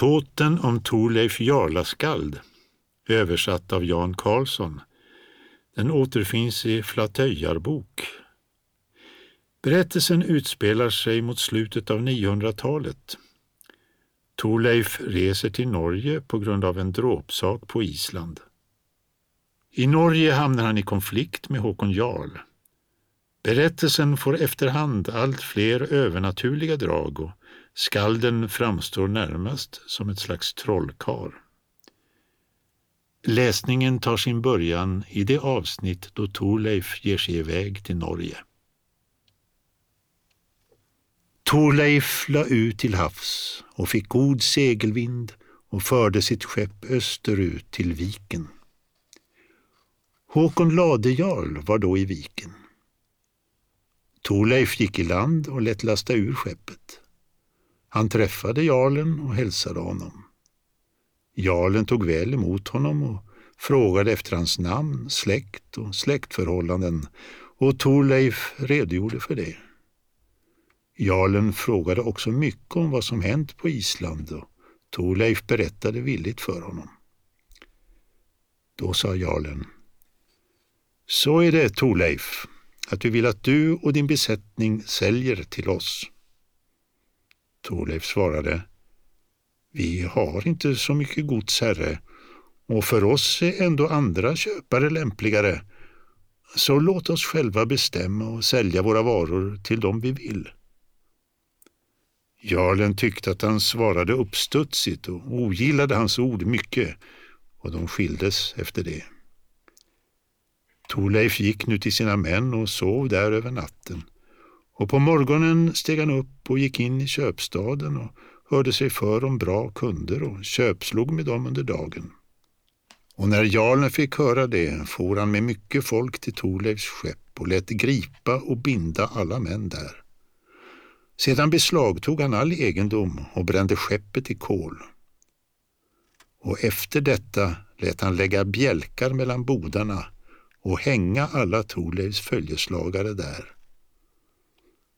Tåten om Torleif Jarlaskald, översatt av Jan Karlsson. Den återfinns i Flatöjarbok. Berättelsen utspelar sig mot slutet av 900-talet. Torleif reser till Norge på grund av en dråpsak på Island. I Norge hamnar han i konflikt med Håkon Jarl. Berättelsen får efterhand allt fler övernaturliga drag och skalden framstår närmast som ett slags trollkar. Läsningen tar sin början i det avsnitt då Torleif ger sig iväg till Norge. Torleif la ut till havs och fick god segelvind och förde sitt skepp österut till viken. Håkon Ladejarl var då i viken. Torleif gick i land och lät lasta ur skeppet. Han träffade jarlen och hälsade honom. Jarlen tog väl emot honom och frågade efter hans namn, släkt och släktförhållanden och Torleif redogjorde för det. Jarlen frågade också mycket om vad som hänt på Island och Torleif berättade villigt för honom. Då sa jarlen Så är det, Torleif, att vi vill att du och din besättning säljer till oss. Torleif svarade Vi har inte så mycket gods, herre, och för oss är ändå andra köpare lämpligare. Så låt oss själva bestämma och sälja våra varor till dem vi vill. Jarlen tyckte att han svarade uppstudsigt och ogillade hans ord mycket och de skildes efter det. Torleif gick nu till sina män och sov där över natten. Och på morgonen steg han upp och gick in i köpstaden och hörde sig för om bra kunder och köpslog med dem under dagen. Och när jarlen fick höra det for han med mycket folk till Torleifs skepp och lät gripa och binda alla män där. Sedan beslagtog han all egendom och brände skeppet i kol. Och efter detta lät han lägga bjälkar mellan bodarna och hänga alla Torleifs följeslagare där.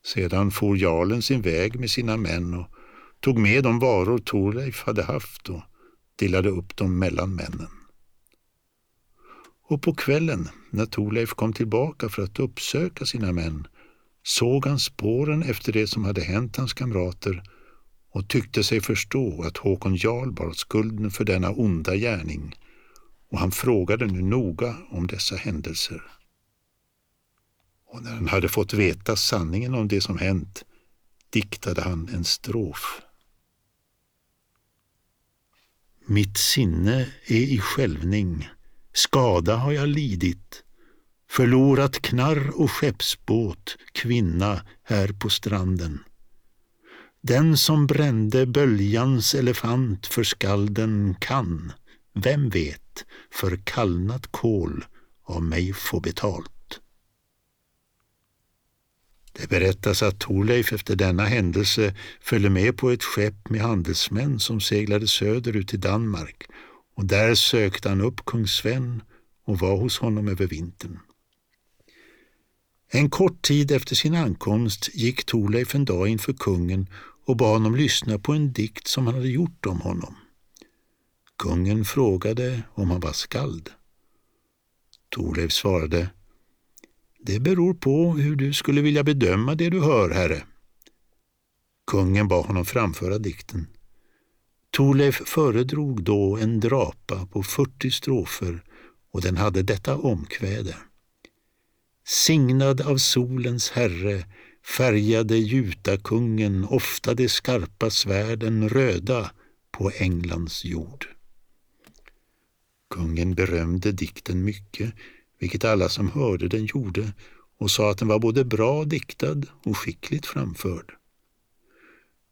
Sedan for jarlen sin väg med sina män och tog med de varor Torleif hade haft och delade upp dem mellan männen. Och på kvällen, när Torleif kom tillbaka för att uppsöka sina män, såg han spåren efter det som hade hänt hans kamrater och tyckte sig förstå att Håkon Jarl bar skulden för denna onda gärning och han frågade nu noga om dessa händelser. Och när han hade fått veta sanningen om det som hänt diktade han en strof. Mitt sinne är i skälvning, skada har jag lidit, förlorat knarr och skeppsbåt, kvinna här på stranden. Den som brände böljans elefant för skalden kan, vem vet, för kallnat kol av mig få betalt. Det berättas att Torleif efter denna händelse följde med på ett skepp med handelsmän som seglade söderut till Danmark och där sökte han upp kung Sven och var hos honom över vintern. En kort tid efter sin ankomst gick Torleif en dag inför kungen och bad honom lyssna på en dikt som han hade gjort om honom. Kungen frågade om han var skald. Torleif svarade det beror på hur du skulle vilja bedöma det du hör, herre. Kungen bad honom framföra dikten. Torleif föredrog då en drapa på 40 strofer och den hade detta omkväde. Signad av solens herre färgade jutakungen ofta de skarpa svärden röda på Englands jord. Kungen berömde dikten mycket, vilket alla som hörde den gjorde, och sa att den var både bra diktad och skickligt framförd.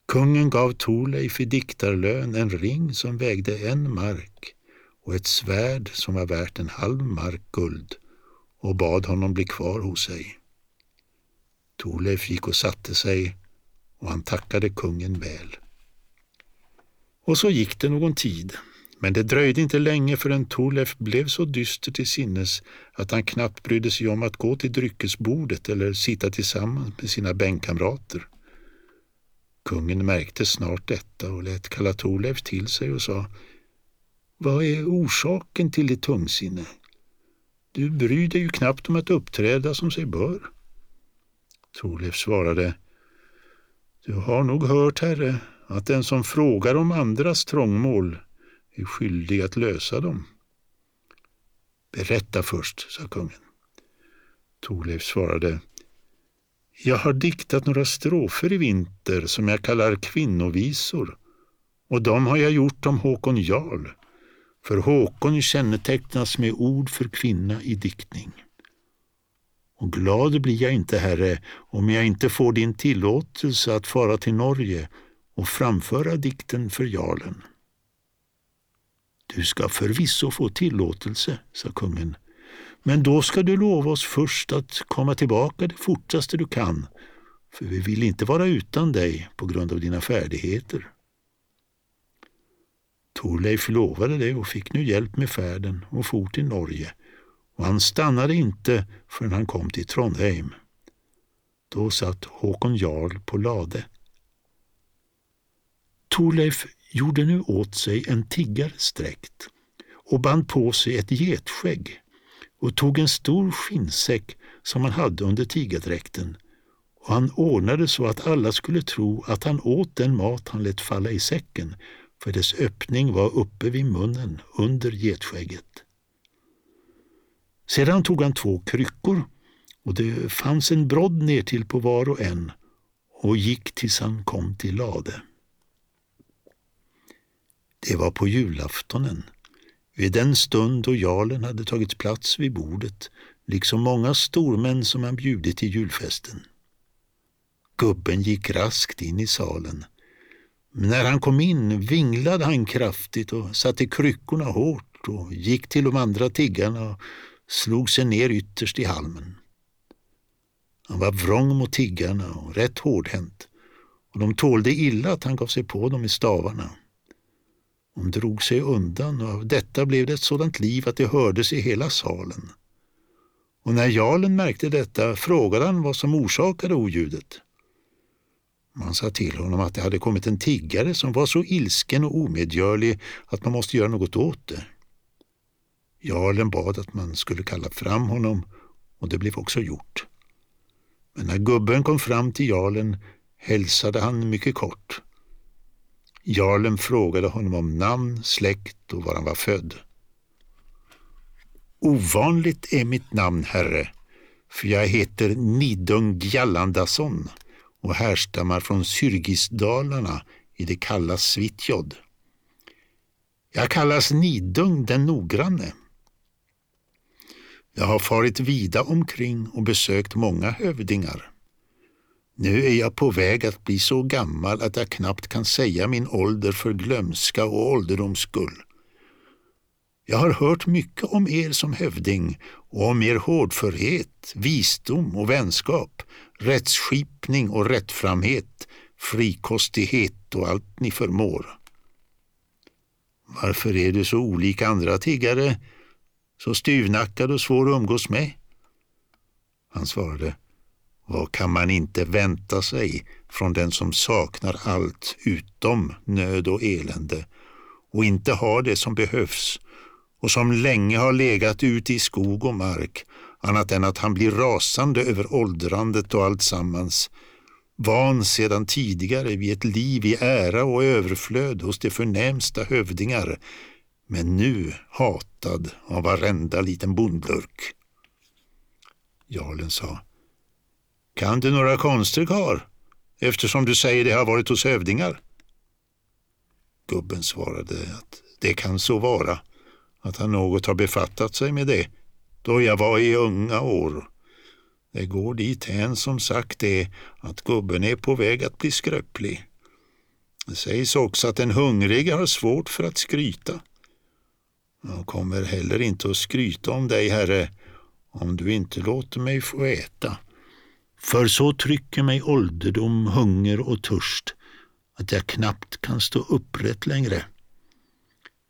Kungen gav Torleif i diktarlön en ring som vägde en mark och ett svärd som var värt en halv mark guld och bad honom bli kvar hos sig. Torleif gick och satte sig och han tackade kungen väl. Och så gick det någon tid men det dröjde inte länge förrän Torleif blev så dyster till sinnes att han knappt brydde sig om att gå till dryckesbordet eller sitta tillsammans med sina bänkkamrater. Kungen märkte snart detta och lät kalla Torleif till sig och sa Vad är orsaken till ditt tungsinne? Du bryr dig ju knappt om att uppträda som sig bör. Torleif svarade Du har nog hört, herre, att den som frågar om andras trångmål är skyldig att lösa dem. Berätta först, sa kungen. Torleif svarade Jag har diktat några strofer i vinter som jag kallar kvinnovisor och de har jag gjort om Håkon Jarl, för Håkon kännetecknas med ord för kvinna i diktning. Och glad blir jag inte, herre, om jag inte får din tillåtelse att fara till Norge och framföra dikten för jarlen. Du ska förvisso få tillåtelse, sa kungen, men då ska du lova oss först att komma tillbaka det fortaste du kan, för vi vill inte vara utan dig på grund av dina färdigheter. Torleif lovade det och fick nu hjälp med färden och for till Norge, och han stannade inte förrän han kom till Trondheim. Då satt Håkon Jarl på lade. Torleif gjorde nu åt sig en tiggarsträkt och band på sig ett getskägg och tog en stor skinnsäck som han hade under tigardräkten och han ordnade så att alla skulle tro att han åt den mat han lät falla i säcken för dess öppning var uppe vid munnen under getskägget. Sedan tog han två kryckor och det fanns en brodd ner till på var och en och gick tills han kom till Lade. Det var på julaftonen, vid den stund då jarlen hade tagit plats vid bordet, liksom många stormän som han bjudit till julfesten. Gubben gick raskt in i salen. Men när han kom in vinglade han kraftigt och satte kryckorna hårt och gick till de andra tiggarna och slog sig ner ytterst i halmen. Han var vrång mot tiggarna och rätt hårdhänt och de tålde illa att han gav sig på dem i stavarna. Hon drog sig undan och av detta blev det ett sådant liv att det hördes i hela salen. Och när jarlen märkte detta frågade han vad som orsakade oljudet. Man sa till honom att det hade kommit en tiggare som var så ilsken och omedgörlig att man måste göra något åt det. Jarlen bad att man skulle kalla fram honom och det blev också gjort. Men när gubben kom fram till jarlen hälsade han mycket kort. Jarlen frågade honom om namn, släkt och var han var född. Ovanligt är mitt namn, herre, för jag heter Nidung Gjallandason och härstammar från Syrgisdalarna i det kalla Svitjod. Jag kallas Nidung den noggranne. Jag har farit vida omkring och besökt många hövdingar. Nu är jag på väg att bli så gammal att jag knappt kan säga min ålder för glömska och ålderdoms skull. Jag har hört mycket om er som hövding och om er hårdförhet, visdom och vänskap, rättsskipning och rättframhet, frikostighet och allt ni förmår. Varför är du så olik andra tiggare, så styvnackad och svår att umgås med? Han svarade, vad kan man inte vänta sig från den som saknar allt utom nöd och elände och inte har det som behövs och som länge har legat ute i skog och mark annat än att han blir rasande över åldrandet och allt sammans, van sedan tidigare vid ett liv i ära och överflöd hos de förnämsta hövdingar, men nu hatad av varenda liten bondlurk. Jarlen sa kan du några konster, kar? Eftersom du säger det har varit hos hövdingar? Gubben svarade att det kan så vara, att han något har befattat sig med det, då jag var i unga år. Det går dit hän som sagt det att gubben är på väg att bli skröplig. Det sägs också att den hungrige har svårt för att skryta. Jag kommer heller inte att skryta om dig, herre, om du inte låter mig få äta. För så trycker mig ålderdom, hunger och törst att jag knappt kan stå upprätt längre.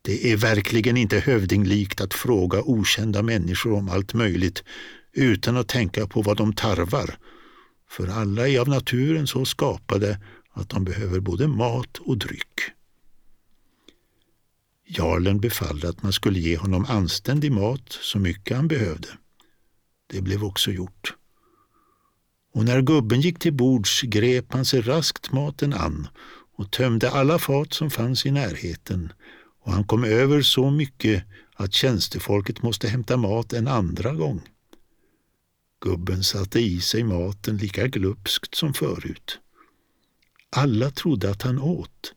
Det är verkligen inte hövdinglikt att fråga okända människor om allt möjligt utan att tänka på vad de tarvar, för alla är av naturen så skapade att de behöver både mat och dryck. Jarlen befallde att man skulle ge honom anständig mat så mycket han behövde. Det blev också gjort. Och när gubben gick till bords grep han sig raskt maten an och tömde alla fat som fanns i närheten och han kom över så mycket att tjänstefolket måste hämta mat en andra gång. Gubben satte i sig maten lika glupskt som förut. Alla trodde att han åt,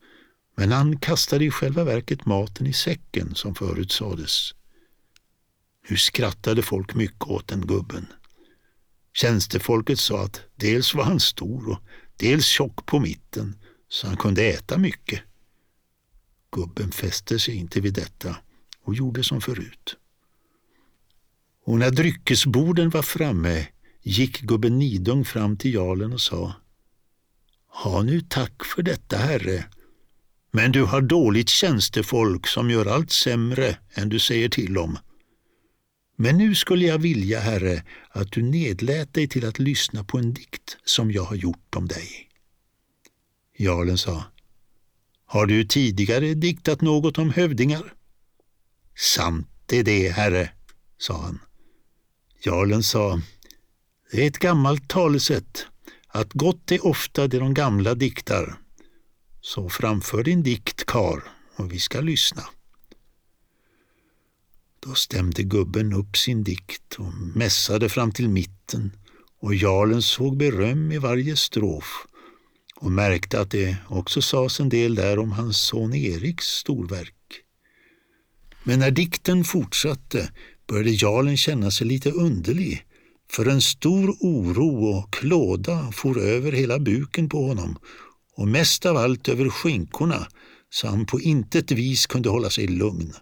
men han kastade i själva verket maten i säcken som förut sades. Nu skrattade folk mycket åt den gubben. Tjänstefolket sa att dels var han stor och dels tjock på mitten så han kunde äta mycket. Gubben fäste sig inte vid detta och gjorde som förut. Och när dryckesborden var framme gick gubben Nidung fram till jarlen och sa Ha nu tack för detta, herre, men du har dåligt tjänstefolk som gör allt sämre än du säger till om. Men nu skulle jag vilja, herre, att du nedlät dig till att lyssna på en dikt som jag har gjort om dig. Jarlen sa, har du tidigare diktat något om hövdingar? Sant är det, herre, sa han. Jarlen sa, det är ett gammalt talesätt, att gott är ofta det de gamla diktar. Så framför din dikt, kar, och vi ska lyssna. Då stämde gubben upp sin dikt och mässade fram till mitten och jarlen såg beröm i varje strof och märkte att det också sades en del där om hans son Eriks storverk. Men när dikten fortsatte började jarlen känna sig lite underlig för en stor oro och klåda for över hela buken på honom och mest av allt över skinkorna så han på intet vis kunde hålla sig lugn.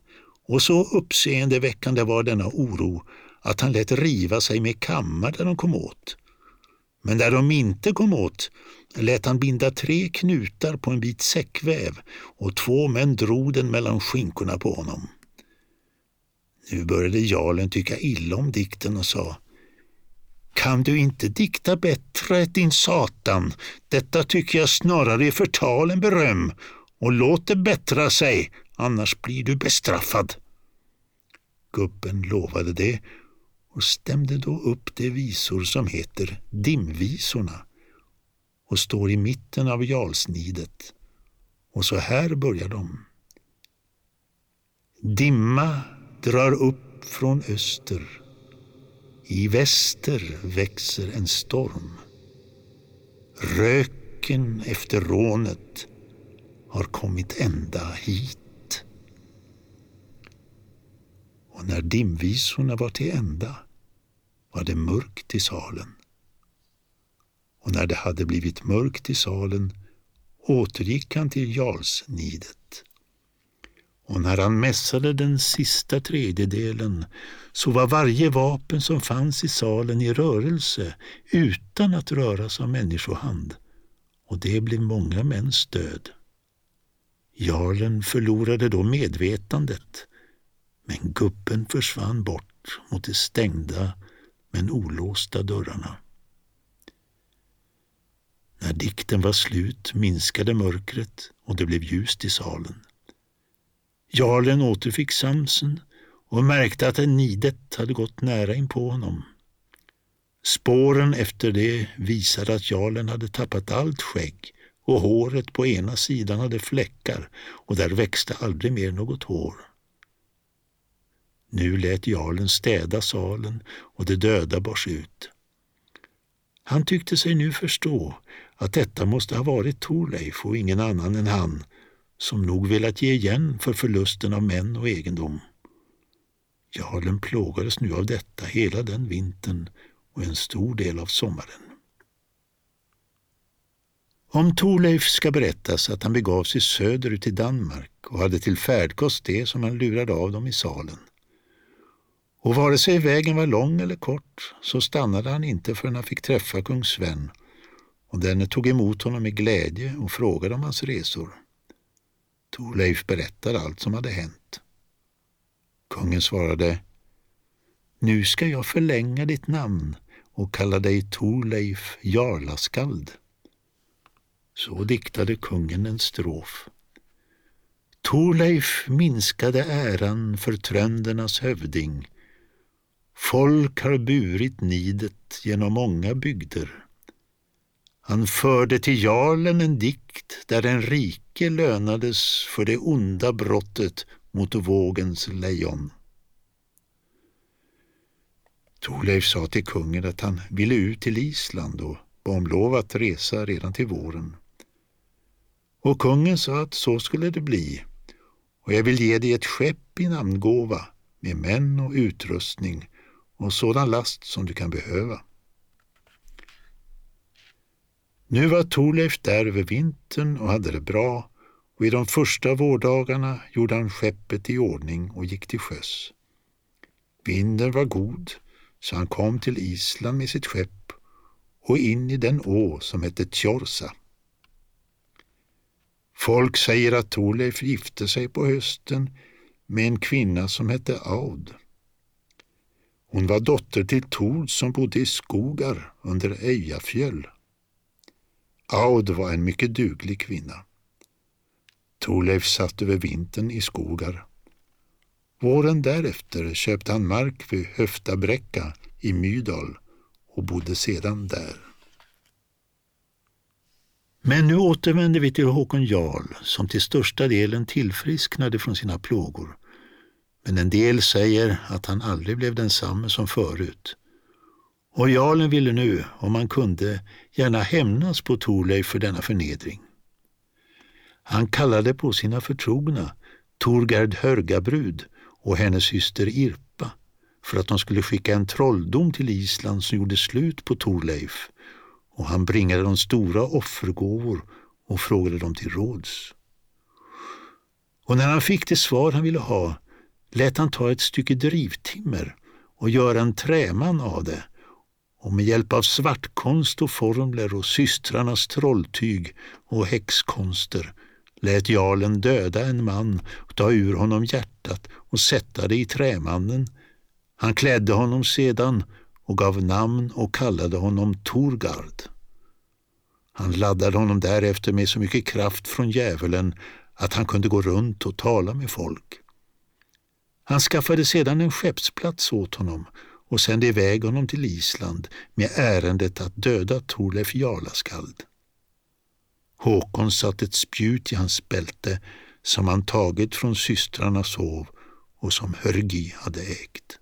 Och så uppseendeväckande var denna oro att han lät riva sig med kammar där de kom åt. Men där de inte kom åt lät han binda tre knutar på en bit säckväv och två män drog den mellan skinkorna på honom. Nu började jarlen tycka illa om dikten och sa kan du inte dikta bättre, din satan? Detta tycker jag snarare är förtal än beröm. Och låt det bättra sig, annars blir du bestraffad. Gubben lovade det och stämde då upp de visor som heter Dimvisorna och står i mitten av jalsnidet. Och så här börjar de. Dimma drar upp från öster. I väster växer en storm. Röken efter rånet har kommit ända hit. Och när dimvisorna var till ända var det mörkt i salen. Och när det hade blivit mörkt i salen återgick han till jarlsnidet och när han mässade den sista tredjedelen så var varje vapen som fanns i salen i rörelse utan att röras av människohand och det blev många mäns död. Jarlen förlorade då medvetandet men gubben försvann bort mot de stängda men olåsta dörrarna. När dikten var slut minskade mörkret och det blev ljust i salen. Jarlen återfick samsen och märkte att en nidet hade gått nära in på honom. Spåren efter det visade att jarlen hade tappat allt skägg och håret på ena sidan hade fläckar och där växte aldrig mer något hår. Nu lät jarlen städa salen och de döda bars ut. Han tyckte sig nu förstå att detta måste ha varit Torleif och ingen annan än han som nog velat ge igen för förlusten av män och egendom. Jarlen plågades nu av detta hela den vintern och en stor del av sommaren. Om Torleif ska berättas att han begav sig söderut till Danmark och hade till färdkost det som han lurade av dem i salen. Och vare sig vägen var lång eller kort så stannade han inte förrän han fick träffa kung Sven och denne tog emot honom med glädje och frågade om hans resor. Torleif berättade allt som hade hänt. Kungen svarade Nu ska jag förlänga ditt namn och kalla dig Torleif Jarlaskald. Så diktade kungen en strof. Torleif minskade äran för tröndernas hövding. Folk har burit nidet genom många bygder. Han förde till jarlen en dikt där den rike lönades för det onda brottet mot vågens lejon. Torleif sa till kungen att han ville ut till Island och bad om lov att resa redan till våren. Och kungen sa att så skulle det bli och jag vill ge dig ett skepp i namngåva med män och utrustning och sådan last som du kan behöva. Nu var Torleif där över vintern och hade det bra och i de första vårdagarna gjorde han skeppet i ordning och gick till sjöss. Vinden var god så han kom till Island med sitt skepp och in i den å som hette Tjorsa. Folk säger att Torleif gifte sig på hösten med en kvinna som hette Aud. Hon var dotter till Tord som bodde i skogar under Ejafjäll. Aud var en mycket duglig kvinna. Torleif satt över vintern i skogar. Våren därefter köpte han mark vid Höftabräcka i Mydal och bodde sedan där. Men nu återvänder vi till Håkon Jarl som till största delen tillfrisknade från sina plågor. Men en del säger att han aldrig blev densamme som förut. Och jarlen ville nu, om han kunde, gärna hämnas på Torleif för denna förnedring. Han kallade på sina förtrogna, Torgard Hörgabrud och hennes syster Irpa, för att de skulle skicka en trolldom till Island som gjorde slut på Torleif och han bringade dem stora offergåvor och frågade dem till råds. Och när han fick det svar han ville ha lät han ta ett stycke drivtimmer och göra en träman av det och med hjälp av svartkonst och formler och systrarnas trolltyg och häxkonster lät jarlen döda en man och ta ur honom hjärtat och sätta det i trämannen. Han klädde honom sedan och gav namn och kallade honom Torgard. Han laddade honom därefter med så mycket kraft från djävulen att han kunde gå runt och tala med folk. Han skaffade sedan en skeppsplats åt honom och sände iväg honom till Island med ärendet att döda Torleif Jarlaskald. Håkon satte ett spjut i hans bälte som han tagit från systrarnas hov och som Hörgi hade ägt.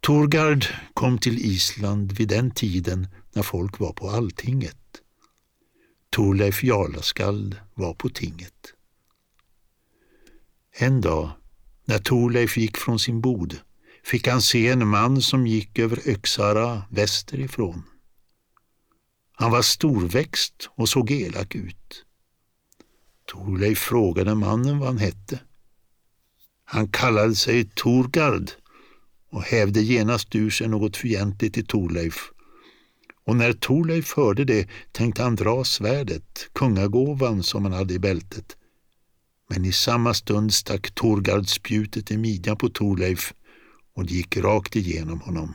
Torgard kom till Island vid den tiden när folk var på alltinget. Torleif Jarlaskald var på tinget. En dag, när Torleif gick från sin bod, fick han se en man som gick över Öxara västerifrån. Han var storväxt och såg elak ut. Torleif frågade mannen vad han hette. Han kallade sig Torgard och hävde genast ur sig något fientligt till Torleif. Och när Torleif hörde det tänkte han dra svärdet, kungagåvan som han hade i bältet. Men i samma stund stack Torgard spjutet i midjan på Torleif och det gick rakt igenom honom.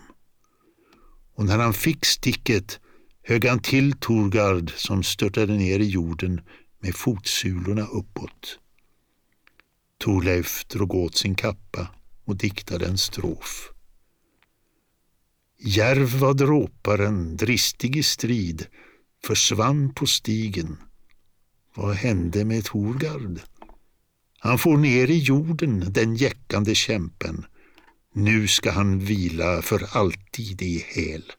Och när han fick sticket högg han till Torgard som störtade ner i jorden med fotsulorna uppåt. Torleif drog åt sin kappa och diktade en strof. Järv var dråparen, dristig i strid, försvann på stigen. Vad hände med Torgard? Han for ner i jorden, den jäckande kämpen. Nu ska han vila för alltid i häl.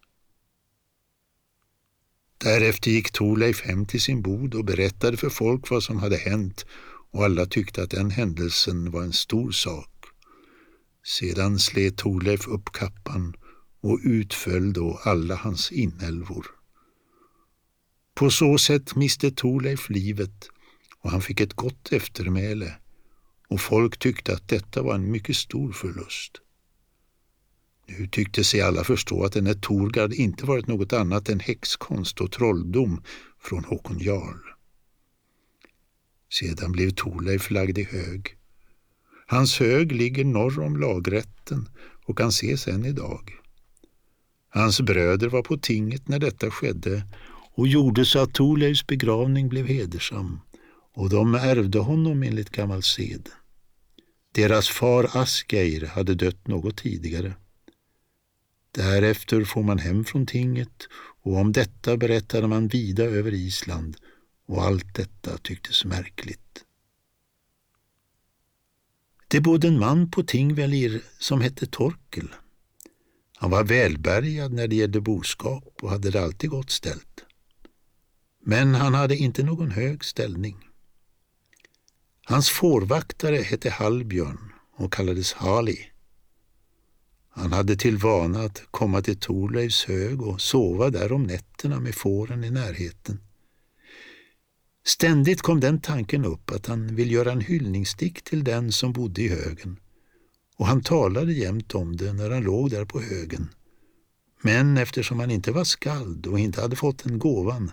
Därefter gick Torleif hem till sin bod och berättade för folk vad som hade hänt och alla tyckte att den händelsen var en stor sak. Sedan slet Torleif upp kappan och utföll då alla hans inälvor. På så sätt miste Torleif livet och han fick ett gott eftermäle och folk tyckte att detta var en mycket stor förlust. Nu tyckte sig alla förstå att denne Torgard inte varit något annat än häxkonst och trolldom från Håkon Jarl. Sedan blev Torleif lagd i hög. Hans hög ligger norr om lagrätten och kan ses än idag. Hans bröder var på tinget när detta skedde och gjorde så att Torleifs begravning blev hedersam och de ärvde honom enligt gammal sed. Deras far Asgeir hade dött något tidigare. Därefter får man hem från tinget och om detta berättade man vida över Island och allt detta tycktes märkligt. Det bodde en man på Tingvellir som hette Torkel. Han var välbärgad när det gällde boskap och hade det alltid gott ställt. Men han hade inte någon hög ställning. Hans fårvaktare hette Hallbjörn och kallades Hali. Han hade till vana att komma till Torleifs hög och sova där om nätterna med fåren i närheten. Ständigt kom den tanken upp att han ville göra en hyllningsdikt till den som bodde i högen och han talade jämt om det när han låg där på högen. Men eftersom han inte var skald och inte hade fått den gåvan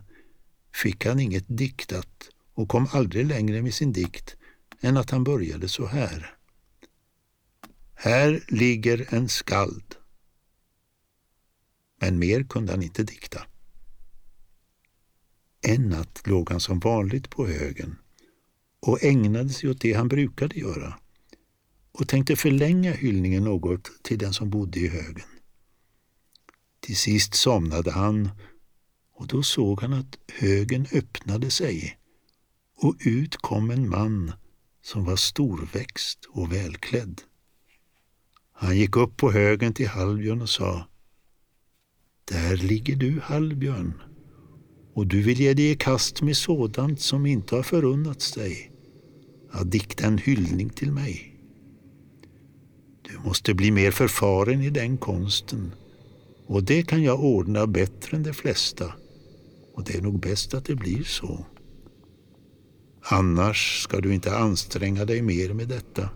fick han inget diktat och kom aldrig längre med sin dikt än att han började så här. Här ligger en skald. Men mer kunde han inte dikta. En natt låg han som vanligt på högen och ägnade sig åt det han brukade göra och tänkte förlänga hyllningen något till den som bodde i högen. Till sist somnade han och då såg han att högen öppnade sig och ut kom en man som var storväxt och välklädd. Han gick upp på högen till Hallbjörn och sa Där ligger du, Hallbjörn, och du vill ge dig i kast med sådant som inte har förunnats dig, att dikta en hyllning till mig. Du måste bli mer förfaren i den konsten och det kan jag ordna bättre än de flesta och det är nog bäst att det blir så. Annars ska du inte anstränga dig mer med detta.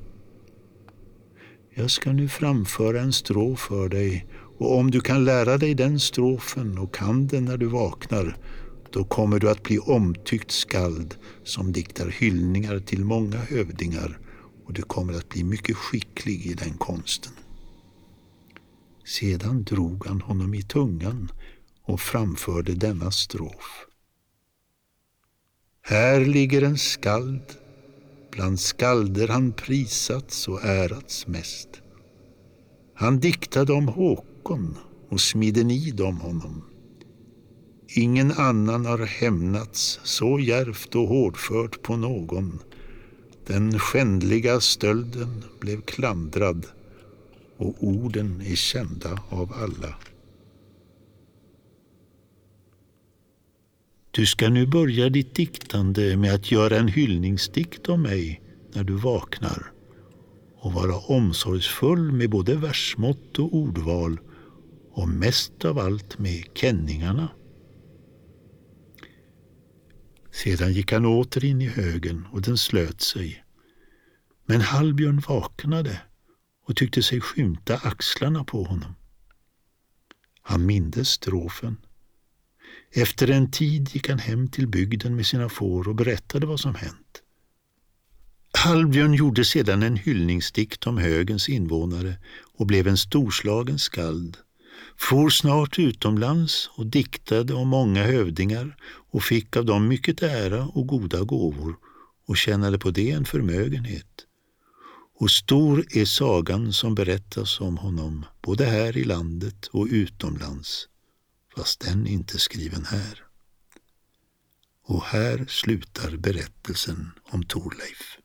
Jag ska nu framföra en strof för dig och om du kan lära dig den strofen och kan den när du vaknar, då kommer du att bli omtyckt skald som diktar hyllningar till många hövdingar och du kommer att bli mycket skicklig i den konsten. Sedan drog han honom i tungan och framförde denna strof. Här ligger en skald, bland skalder han prisats och ärats mest. Han diktade om Håkon och smidde nid om honom. Ingen annan har hämnats så järvt och hårdfört på någon. Den skändliga stölden blev klandrad och orden är kända av alla. Du ska nu börja ditt diktande med att göra en hyllningsdikt om mig när du vaknar och vara omsorgsfull med både versmått och ordval och mest av allt med kenningarna. Sedan gick han åter in i högen och den slöt sig. Men Hallbjörn vaknade och tyckte sig skymta axlarna på honom. Han mindes strofen efter en tid gick han hem till bygden med sina får och berättade vad som hänt. Halvbjörn gjorde sedan en hyllningsdikt om högens invånare och blev en storslagen skald, for snart utomlands och diktade om många hövdingar och fick av dem mycket ära och goda gåvor och tjänade på det en förmögenhet. Och stor är sagan som berättas om honom, både här i landet och utomlands fast den inte skriven här. Och här slutar berättelsen om Torleif.